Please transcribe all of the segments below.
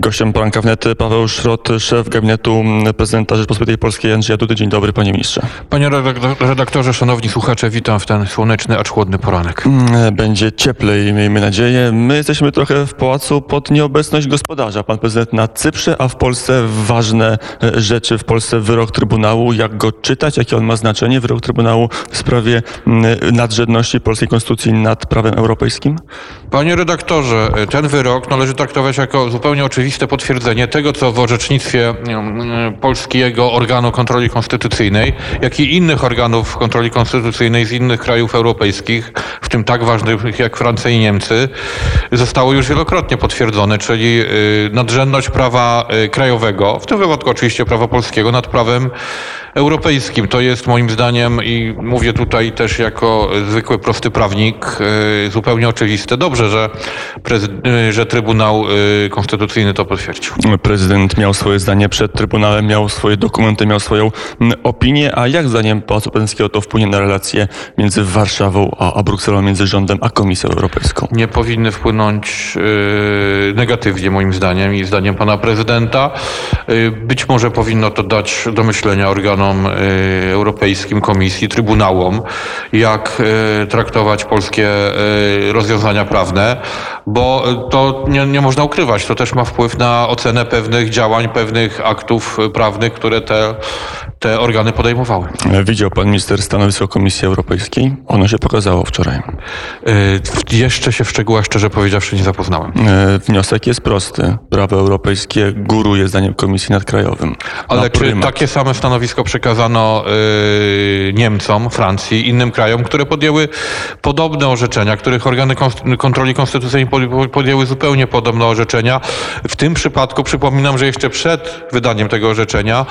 Gościem poranka wnet Paweł Szrot, szef gabinetu prezydenta Rzeczpospolitej Polskiej Andrzeja Dudy. Dzień dobry, panie ministrze. Panie redaktorze, szanowni słuchacze, witam w ten słoneczny, acz chłodny poranek. Mm, będzie cieplej, miejmy nadzieję. My jesteśmy trochę w pałacu pod nieobecność gospodarza. Pan prezydent na Cyprze, a w Polsce ważne e, rzeczy. W Polsce wyrok Trybunału. Jak go czytać? Jakie on ma znaczenie? Wyrok Trybunału w sprawie mm, nadrzędności polskiej konstytucji nad prawem europejskim? Panie redaktorze, ten wyrok należy traktować jako zupełnie oczywiste potwierdzenie tego, co w orzecznictwie mm, polskiego organu kontroli konstytucyjnej, jak i innych organów kontroli konstytucyjnej z innych krajów europejskich, w tym tak ważnych jak Francja i Niemcy, zostało już wielokrotnie potwierdzone, czyli y, nadrzędność prawa y, krajowego, w tym wypadku oczywiście prawa polskiego nad prawem europejskim. To jest moim zdaniem i mówię tutaj też jako zwykły, prosty prawnik, y, zupełnie oczywiste. Dobrze, że, y, że Trybunał y, Konstytucyjny to potwierdził. Prezydent miał swoje zdanie przed Trybunałem, miał swoje dokumenty, miał swoją opinię, a jak zdaniem Pałacu Prezydenckiego to wpłynie na relacje między Warszawą a, a Brukselą, między rządem a Komisją Europejską? Nie powinny wpłynąć yy, negatywnie moim zdaniem i zdaniem pana prezydenta. Yy, być może powinno to dać do myślenia organom y, europejskim, komisji, trybunałom, jak y, traktować polskie y, rozwiązania prawne, bo to nie, nie można ukrywać. To też ma wpływ na ocenę pewnych działań, pewnych aktów prawnych, które te, te organy podejmowały. Widział pan minister stanowisko Komisji Europejskiej? Ono się pokazało wczoraj. Jeszcze się w szczegółach, szczerze powiedziawszy, nie zapoznałem. Wniosek jest prosty. Prawo europejskie góruje zdaniem Komisji nad krajowym. Ale czy takie same stanowisko przekazano y, Niemcom, Francji, innym krajom, które podjęły podobne orzeczenia, których organy kontroli konstytucyjnej podjęły zupełnie podobne orzeczenia. W tym przypadku przypominam, że jeszcze przed wydaniem tego orzeczenia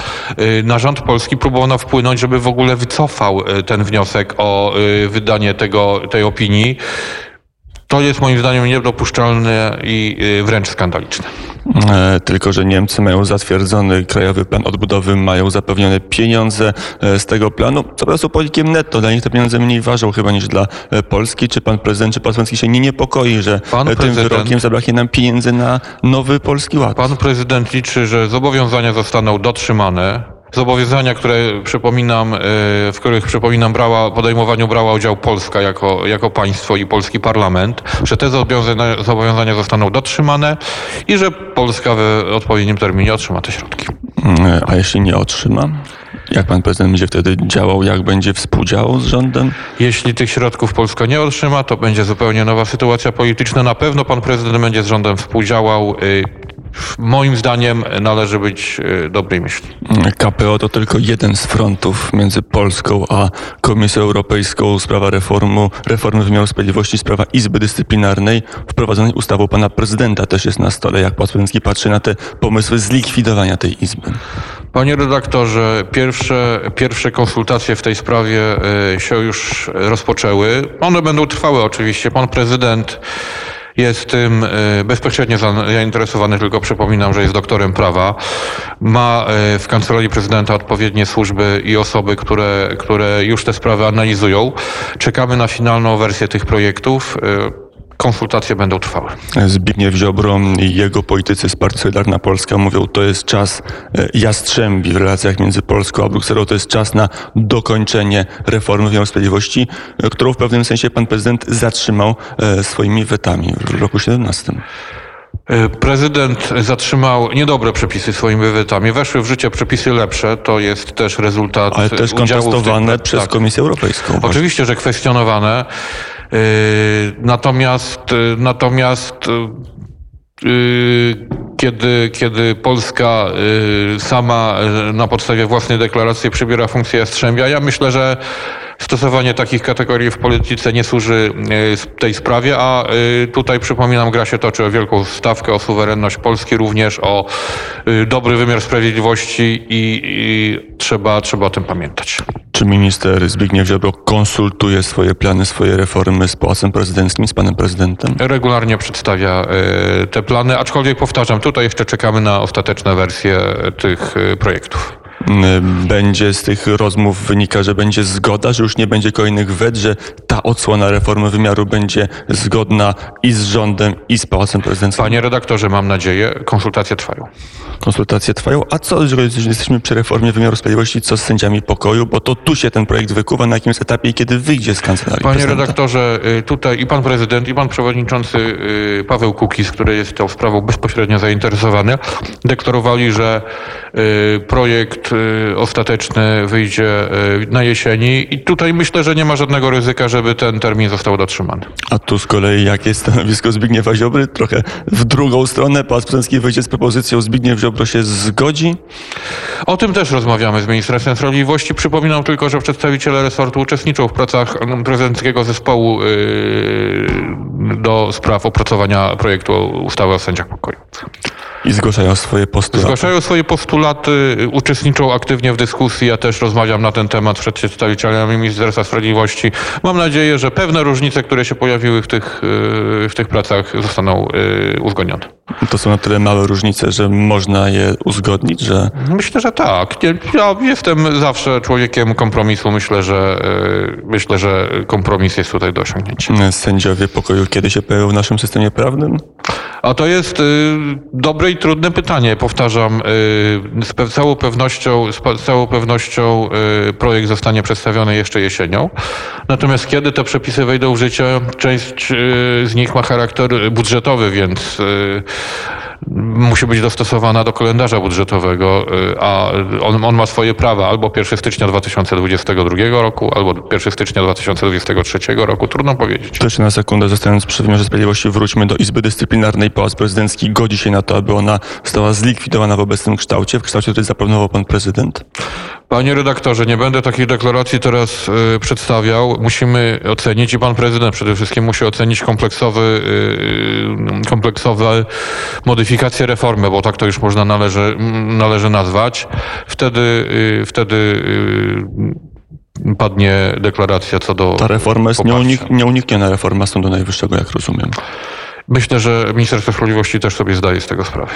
na rząd polski próbowano wpłynąć, żeby w ogóle wycofał y, ten wniosek o wydanie tego, tej opinii. To jest moim zdaniem niedopuszczalne i wręcz skandaliczne. E, tylko że Niemcy mają zatwierdzony krajowy plan odbudowy, mają zapewnione pieniądze e, z tego planu, co po prostu politykiem netto. Dla nich te pieniądze mniej ważą chyba niż dla e, Polski. Czy pan prezydent, czy pan Słowacki się nie niepokoi, że pan tym wyrokiem zabraknie nam pieniędzy na nowy Polski Ład? Pan prezydent liczy, że zobowiązania zostaną dotrzymane zobowiązania, które przypominam, e, w których przypominam brała, podejmowaniu brała udział Polska jako, jako państwo i polski parlament, że te zobowiązania, zobowiązania zostaną dotrzymane i że Polska w odpowiednim terminie otrzyma te środki. Mm, a jeśli nie otrzyma? Jak pan prezydent będzie wtedy działał, jak będzie współdziałał z rządem? Jeśli tych środków Polska nie otrzyma, to będzie zupełnie nowa sytuacja polityczna. Na pewno pan prezydent będzie z rządem współdziałał. Moim zdaniem należy być e, dobrej myśli. KPO to tylko jeden z frontów między Polską a Komisją Europejską. Sprawa reformu, reformy wymiaru sprawiedliwości, sprawa Izby Dyscyplinarnej wprowadzonej ustawą pana prezydenta też jest na stole. Jak pan Płackiewicz patrzy na te pomysły zlikwidowania tej Izby? Panie redaktorze, pierwsze, pierwsze konsultacje w tej sprawie e, się już rozpoczęły. One będą trwały oczywiście. Pan prezydent jest tym e, bezpośrednio zainteresowany, tylko przypominam, że jest doktorem prawa. Ma e, w kancelarii prezydenta odpowiednie służby i osoby, które, które już te sprawy analizują. Czekamy na finalną wersję tych projektów. Konsultacje będą trwały. Zbigniew Ziobro i jego politycy z Partii Solidarna Polska mówią, to jest czas e, jastrzębi w relacjach między Polską a Brukselą. To jest czas na dokończenie reformy wymiaru sprawiedliwości, e, którą w pewnym sensie pan prezydent zatrzymał e, swoimi wetami w roku 17. Prezydent zatrzymał niedobre przepisy swoimi wetami. Weszły w życie przepisy lepsze. To jest też rezultat. Ale też kontestowane przez tak. Komisję Europejską. Oczywiście, że kwestionowane. Yy, natomiast, yy, natomiast yy, kiedy, kiedy Polska sama na podstawie własnej deklaracji przybiera funkcję Jastrzębia, ja myślę, że stosowanie takich kategorii w polityce nie służy tej sprawie, a tutaj przypominam, gra się toczy o wielką stawkę, o suwerenność Polski, również o dobry wymiar sprawiedliwości i, i trzeba, trzeba o tym pamiętać. Czy minister Zbigniew Ziobro konsultuje swoje plany, swoje reformy z Pałacem Prezydenckim, z panem prezydentem? Regularnie przedstawia e, te plany, aczkolwiek powtarzam, tutaj jeszcze czekamy na ostateczne wersje tych e, projektów. Będzie z tych rozmów wynika, że będzie zgoda, że już nie będzie kolejnych wet, że ta odsłona reformy wymiaru będzie zgodna i z rządem, i z Pałacem Prezydenckim. Panie redaktorze, mam nadzieję, konsultacje trwają. Konsultacje trwają. A co, jeżeli jesteśmy przy reformie wymiaru sprawiedliwości, co z sędziami pokoju? Bo to tu się ten projekt wykuwa, na jakimś etapie i kiedy wyjdzie z kancelarii Panie prezydenta. redaktorze, y, tutaj i pan prezydent, i pan przewodniczący y, Paweł Kukiz, który jest tą sprawą bezpośrednio zainteresowany, deklarowali, że y, projekt y, ostateczny wyjdzie y, na jesieni i tutaj myślę, że nie ma żadnego ryzyka, żeby ten termin został dotrzymany. A tu z kolei jakie jest stanowisko Zbigniewa Ziobry? Trochę w drugą stronę. Pałac Prezydencki wyjdzie z propozycją, Zbigniew Ziobro się zgodzi. O tym też rozmawiamy z Ministerstwem Sprawiedliwości. Przypominam tylko, że przedstawiciele resortu uczestniczą w pracach mm, prezydenckiego zespołu yy, do spraw opracowania projektu ustawy o sędziach pokoju. I zgłaszają swoje postulaty. Zgłaszają swoje postulaty, uczestniczą aktywnie w dyskusji. Ja też rozmawiam na ten temat przed przedstawicielami Ministerstwa Sprawiedliwości. Mam nadzieję, że pewne różnice, które się pojawiły w tych, yy, w tych pracach zostaną yy, uzgodnione. To są na tyle małe różnice, że można je uzgodnić, że Myślę, że tak. Ja jestem zawsze człowiekiem kompromisu. Myślę, że yy, myślę, że kompromis jest tutaj do osiągnięcia. sędziowie pokoju kiedy się pojawią w naszym systemie prawnym? A to jest y, dobre i trudne pytanie. Powtarzam, y, z całą pewnością, z całą pewnością y, projekt zostanie przedstawiony jeszcze jesienią. Natomiast kiedy te przepisy wejdą w życie, część z nich ma charakter budżetowy, więc musi być dostosowana do kalendarza budżetowego, y, a on, on ma swoje prawa albo 1 stycznia 2022 roku, albo 1 stycznia 2023 roku. Trudno powiedzieć. Jeszcze na sekundę, zostając przy wymiarze sprawiedliwości, wróćmy do Izby Dyscyplinarnej. Pałac Prezydencki godzi się na to, aby ona została zlikwidowana w obecnym kształcie, w kształcie, który zaproponował pan prezydent. Panie redaktorze, nie będę takich deklaracji teraz y, przedstawiał. Musimy ocenić i pan prezydent przede wszystkim musi ocenić kompleksowy, y, kompleksowe modyfikacje reformy, bo tak to już można należy, należy nazwać. Wtedy, y, wtedy y, padnie deklaracja co do Ta reforma jest nieunik- nieunikniona reforma Sądu Najwyższego, jak rozumiem. Myślę, że Ministerstwo Sprawiedliwości też sobie zdaje z tego sprawę.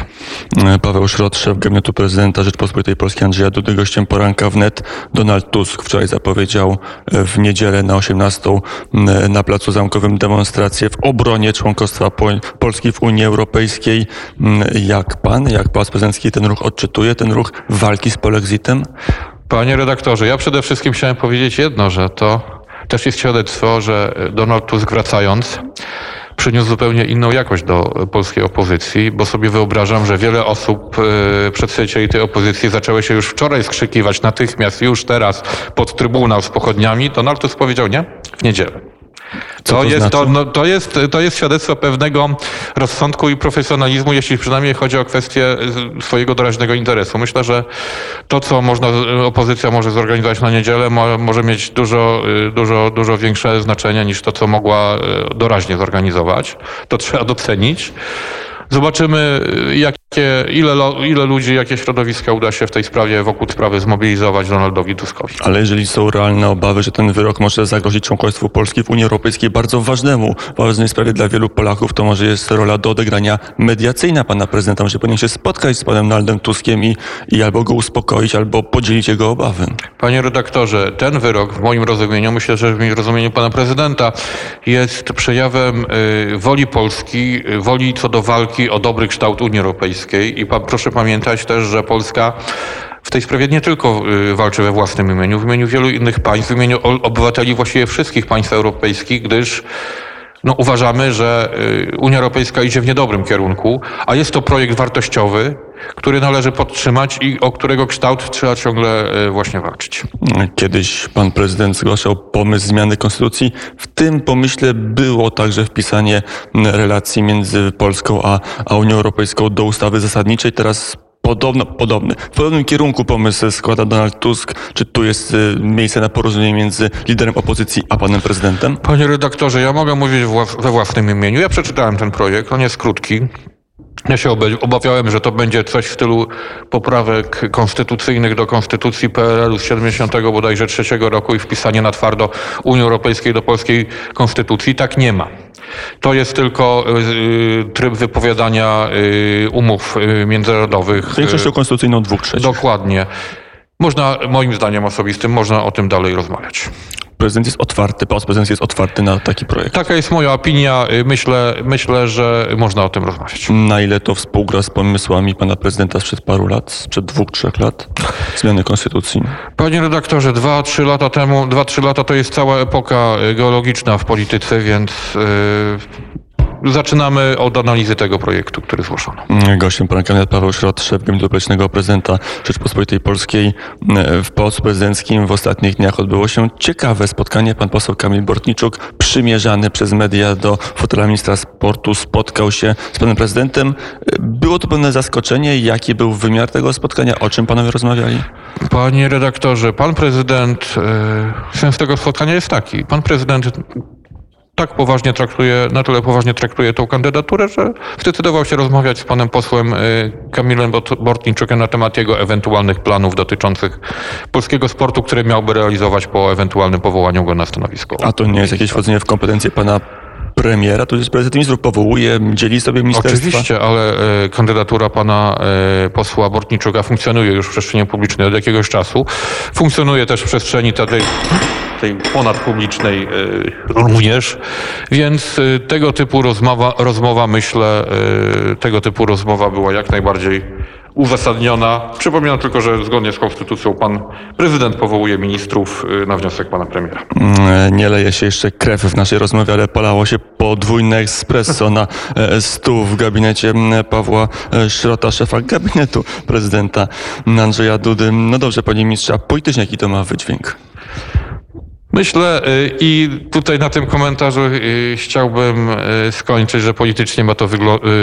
Paweł Szrot, szef gabinetu prezydenta Rzeczpospolitej Polskiej Andrzeja Dudy, gościem poranka wnet. Donald Tusk wczoraj zapowiedział e, w niedzielę na 18 m, na Placu Zamkowym demonstrację w obronie członkostwa Po- Polski w Unii Europejskiej. Jak pan, jak Pałac Prezydencki ten ruch odczytuje, ten ruch walki z polexitem? Panie redaktorze, ja przede wszystkim chciałem powiedzieć jedno, że to też jest świadectwo, że Donald Tusk wracając przyniósł zupełnie inną jakość do polskiej opozycji, bo sobie wyobrażam, że wiele osób, e, przedstawicieli tej opozycji zaczęły się już wczoraj skrzykiwać natychmiast, już teraz pod trybunał z pochodniami. Donald Tusk powiedział nie w niedzielę. Co To, to jest, to, znaczy? no, to, jest, to jest świadectwo pewnego rozsądku i profesjonalizmu, jeśli przynajmniej chodzi o kwestię y, swojego doraźnego interesu. Myślę, że to, co można, y, opozycja może zorganizować na niedzielę, mo, może mieć dużo, y, dużo, dużo większe znaczenie niż to, co mogła doraźnie zorganizować. To trzeba docenić. Zobaczymy, jakie, ile, ile ludzi, jakie środowiska uda się w tej sprawie, wokół sprawy zmobilizować Donaldowi Tuskowi. Ale jeżeli są realne obawy, że ten wyrok może zagrozić członkostwu Polski w Unii Europejskiej bardzo ważnemu, ważnej sprawie dla wielu Polaków, to może jest rola do odegrania mediacyjna pana prezydenta, że powinien się spotkać z panem Donaldem Tuskiem i, i albo go uspokoić, albo podzielić jego obawy. Panie redaktorze, ten wyrok w moim rozumieniu, myślę, że w rozumieniu pana prezydenta, jest przejawem y, woli Polski, y, woli co do walki o dobry kształt Unii Europejskiej. I pan, proszę pamiętać też, że Polska w tej sprawie nie tylko y, walczy we własnym imieniu, w imieniu wielu innych państw, w imieniu obywateli właściwie wszystkich państw europejskich, gdyż no, uważamy, że y, Unia Europejska idzie w niedobrym kierunku, a jest to projekt wartościowy, który należy podtrzymać i o którego kształt trzeba ciągle y, właśnie walczyć. Kiedyś pan prezydent zgłaszał pomysł zmiany konstytucji. W tym pomyśle było także wpisanie relacji między Polską a, a Unią Europejską do ustawy zasadniczej. Teraz podobno, podobny, w podobnym kierunku pomysł składa Donald Tusk. Czy tu jest y, miejsce na porozumienie między liderem opozycji a panem prezydentem? Panie redaktorze, ja mogę mówić we własnym imieniu. Ja przeczytałem ten projekt, on jest krótki. Ja się obawiałem, że to będzie coś w stylu poprawek konstytucyjnych do konstytucji PRL-u z 70 bodajże trzeciego roku i wpisanie na twardo Unii Europejskiej do polskiej konstytucji. Tak nie ma. To jest tylko y, tryb wypowiadania y, umów y, międzynarodowych. Większością konstytucyjną dwóch trzecich. Dokładnie. Można, moim zdaniem osobistym, można o tym dalej rozmawiać. Prezydent jest otwarty, pałac prezydencki jest otwarty na taki projekt. Taka jest moja opinia. Y, Myślę, myślę, że można o tym rozmawiać. Na ile to współgra z pomysłami pana prezydenta sprzed paru lat, sprzed dwóch, trzech lat, zmiany konstytucji? Panie redaktorze, dwa, trzy lata temu, dwa, trzy lata to jest cała epoka y, geologiczna w polityce, więc yy, zaczynamy od analizy tego projektu, który zgłoszono. Gościem pan kandydat Paweł Szrot, szef Gabinetu Politycznego Prezydenta Rzeczpospolitej Polskiej. W Pałacu Prezydenckim w ostatnich dniach odbyło się ciekawe spotkanie. Pan poseł Kamil Bortniczuk, przymierzany przez media do fotela ministra sportu, spotkał się z panem prezydentem. Było to pewne zaskoczenie. Jaki był wymiar tego spotkania? O czym panowie rozmawiali? Panie redaktorze, pan prezydent, yy, sens tego spotkania jest taki. Pan prezydent tak poważnie traktuje, na tyle poważnie traktuje tą kandydaturę, że zdecydował się rozmawiać z panem posłem y, Kamilem Bort- Bortniczukiem na temat jego ewentualnych planów dotyczących polskiego sportu, które miałby realizować po ewentualnym powołaniu go na stanowisko. A to nie jest jakieś wchodzenie w kompetencje pana premiera? To jest prezydent ministrów powołuje, dzieli sobie ministerstwa? Oczywiście, ale e, kandydatura pana e, posła Bortniczuka funkcjonuje już w przestrzeni publicznej od jakiegoś czasu. Funkcjonuje też w przestrzeni tej, tej ponadpublicznej e, również, więc e, tego typu rozmowa, rozmowa myślę, e, tego typu rozmowa była jak najbardziej uzasadniona. Przypominam tylko, że zgodnie z konstytucją pan prezydent powołuje ministrów na wniosek pana premiera. Mm, Nie leje się jeszcze krew w naszej rozmowie, ale polało się podwójne espresso na stół w gabinecie m, Pawła Szrota, szefa gabinetu prezydenta Andrzeja Dudy. No dobrze, panie ministrze, a politycznie jaki to ma wydźwięk? Myślę y, i tutaj na tym komentarzu y, chciałbym y, skończyć, że politycznie ma to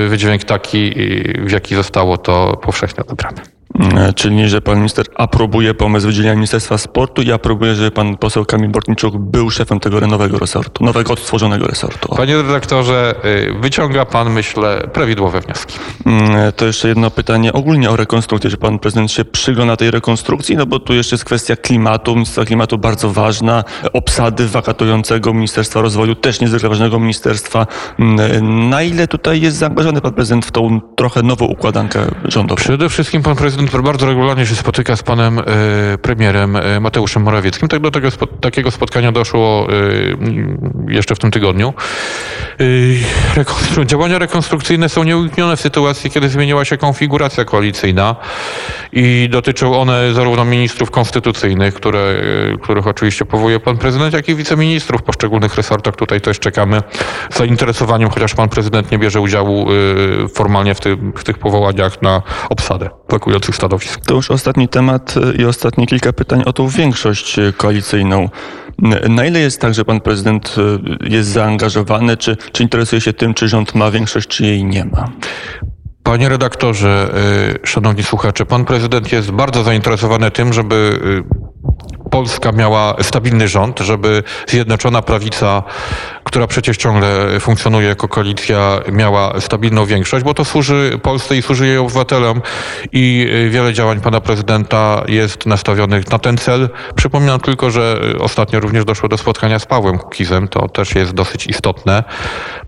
wydźwięk taki, w jaki zostało to powszechnie odebrane. E, Czyli, że pan minister aprobuje pomysł wydzielenia Ministerstwa Sportu i aprobuje, żeby pan poseł Kamil Bortniczuk był szefem tego nowego resortu, nowego odtworzonego resortu. Panie redaktorze, y, wyciąga pan, myślę, prawidłowe wnioski. Mm, To jeszcze jedno pytanie ogólnie o rekonstrukcję. Czy pan prezydent się przygląda tej rekonstrukcji? No bo tu jeszcze jest kwestia klimatu, Ministerstwa Klimatu bardzo ważna, obsady wakatującego Ministerstwa Rozwoju, też niezwykle ważnego ministerstwa. Mm, Na ile tutaj jest zaangażowany pan prezydent w tą trochę nową układankę rządową? Przede wszystkim pan prezydent bardzo regularnie się spotyka z panem y, premierem y, Mateuszem Morawieckim. Tak do tego, takiego spotkania doszło y, jeszcze w tym tygodniu. Działania rekonstrukcyjne są nieuniknione w sytuacji, kiedy zmieniła się konfiguracja koalicyjna i dotyczą one zarówno ministrów konstytucyjnych, które, których oczywiście powołuje pan prezydent, jak i wiceministrów poszczególnych resortach. Tutaj też czekamy z zainteresowaniem, chociaż pan prezydent nie bierze udziału formalnie w, tym, w tych powołaniach na obsadę To już ostatni temat y, i ostatnie kilka pytań o tą większość y, koalicyjną. Na ile jest tak, że pan prezydent y, jest zaangażowany, czy, czy interesuje się tym, czy rząd ma większość, czy jej nie ma? Panie redaktorze, szanowni słuchacze, pan prezydent jest bardzo zainteresowany tym, żeby Polska miała stabilny rząd, żeby Zjednoczona Prawica, która przecież ciągle funkcjonuje jako koalicja, miała stabilną większość, bo to służy Polsce i służy jej obywatelom i y, wiele działań pana prezydenta jest nastawionych na ten cel. Przypominam tylko, że y, ostatnio również doszło do spotkania z Pawłem Kukizem, to też jest dosyć istotne.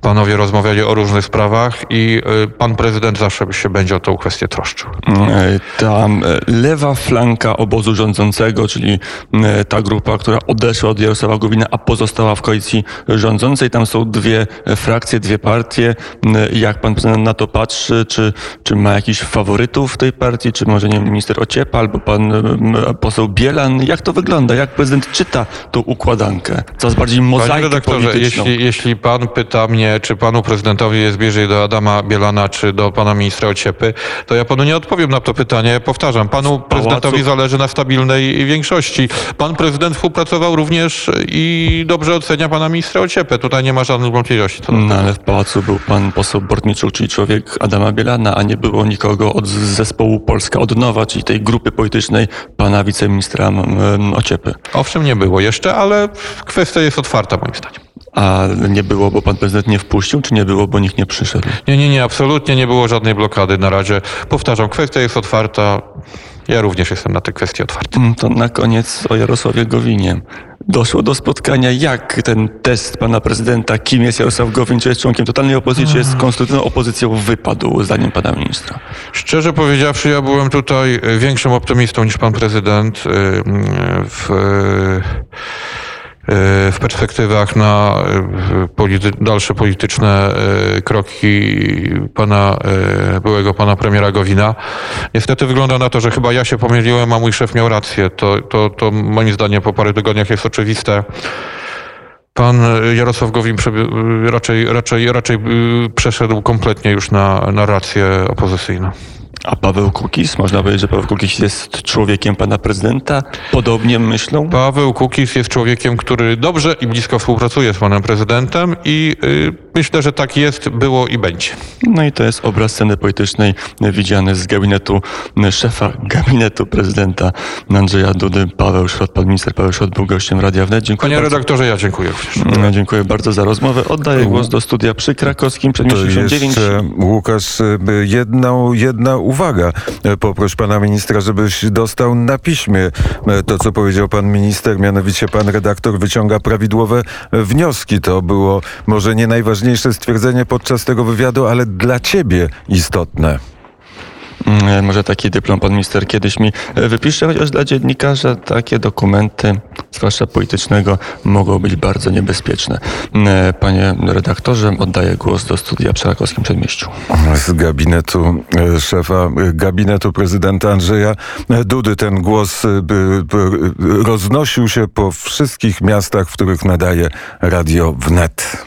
Panowie rozmawiali o różnych sprawach i y, pan prezydent zawsze się będzie o tą kwestię troszczył. E, Ta lewa flanka obozu rządzącego, czyli ta grupa, która odeszła od Jarosława Gowina, a pozostała w koalicji rządzącej. Tam są dwie e, frakcje, dwie partie. E, Jak pan prezydent na to patrzy? Czy, czy ma jakichś faworytów w tej partii? Czy może nie wiem, minister Ociepa albo pan e, m, poseł Bielan? Jak to wygląda? Jak prezydent czyta tą układankę? Coraz bardziej Panie mozaikę redaktorze, polityczną. jeśli, jeśli pan pyta mnie, czy panu prezydentowi jest bliżej do Adama Bielana, czy do pana ministra Ociepy, to ja panu nie odpowiem na to pytanie. Powtarzam, panu prezydentowi zależy na stabilnej większości. Pan prezydent współpracował również i dobrze ocenia pana ministra Ociepę. Tutaj nie ma żadnych wątpliwości. Co No ale w pałacu był pan poseł Bortniczuk, czyli człowiek Adama Bielana, a nie było nikogo od zespołu Polska od nowa, czyli tej grupy politycznej pana wiceministra Ociepy. Owszem, nie było jeszcze, ale kwestia jest otwarta moim zdaniem. A nie było, bo pan prezydent nie wpuścił, czy nie było, bo nikt nie przyszedł? Nie, nie, nie, absolutnie nie było żadnej blokady na razie. Powtarzam, kwestia jest otwarta. Ja również jestem na te kwestie otwarty. Mm, To na koniec o Jarosławie Gowinie. Doszło do spotkania. Jak ten test pana prezydenta, kim jest Jarosław Gowin, czy jest członkiem totalnej opozycji, czy jest konstytucyjną opozycją, wypadł zdaniem pana ministra? Szczerze powiedziawszy, ja byłem tutaj e, większym optymistą niż pan prezydent e, w, e, w perspektywach na e, polity, dalsze polityczne e, kroki pana, e, byłego pana premiera Gowina. Niestety wygląda na to, że chyba ja się pomyliłem, a mój szef miał rację. To, to, to moim zdaniem po paru tygodniach jest oczywiste. Pan Jarosław Gowin raczej, raczej, raczej przeszedł kompletnie już na narrację opozycyjną. A Paweł Kukiz? Można powiedzieć, że Paweł Kukiz jest człowiekiem pana prezydenta? Podobnie myślą? Paweł Kukiz jest człowiekiem, który dobrze i blisko współpracuje z panem prezydentem i y, myślę, że tak jest, było i będzie. No i to jest obraz sceny politycznej widziany z gabinetu szefa gabinetu prezydenta Andrzeja Dudy. Paweł Szrot, pan minister Paweł Szrot był gościem Radia Wnet. Dziękuję Panie bardzo. redaktorze, ja dziękuję również. No, Dziękuję bardzo za rozmowę. Oddaję głos do studia przy Krakowskim, To przedmieściu 69. jeszcze, Łukasz, y, jedną, jedna uwaga. E, Poproś pana ministra, żebyś dostał na piśmie e, to, co powiedział pan minister, mianowicie pan redaktor wyciąga prawidłowe e, wnioski. To było może nie najważniejsze stwierdzenie podczas tego wywiadu, ale dla ciebie istotne. Mm, Może taki dyplom pan minister kiedyś mi e, wypisze, chociaż dla dziennikarza takie dokumenty, zwłaszcza politycznego, mogą być bardzo niebezpieczne. Mm, Panie redaktorze, oddaję głos do studia przy Krakowskim Przedmieściu. Z gabinetu e, szefa e, gabinetu prezydenta Andrzeja Dudy ten głos e, roznosił się po wszystkich miastach, w których nadaje radio wnet.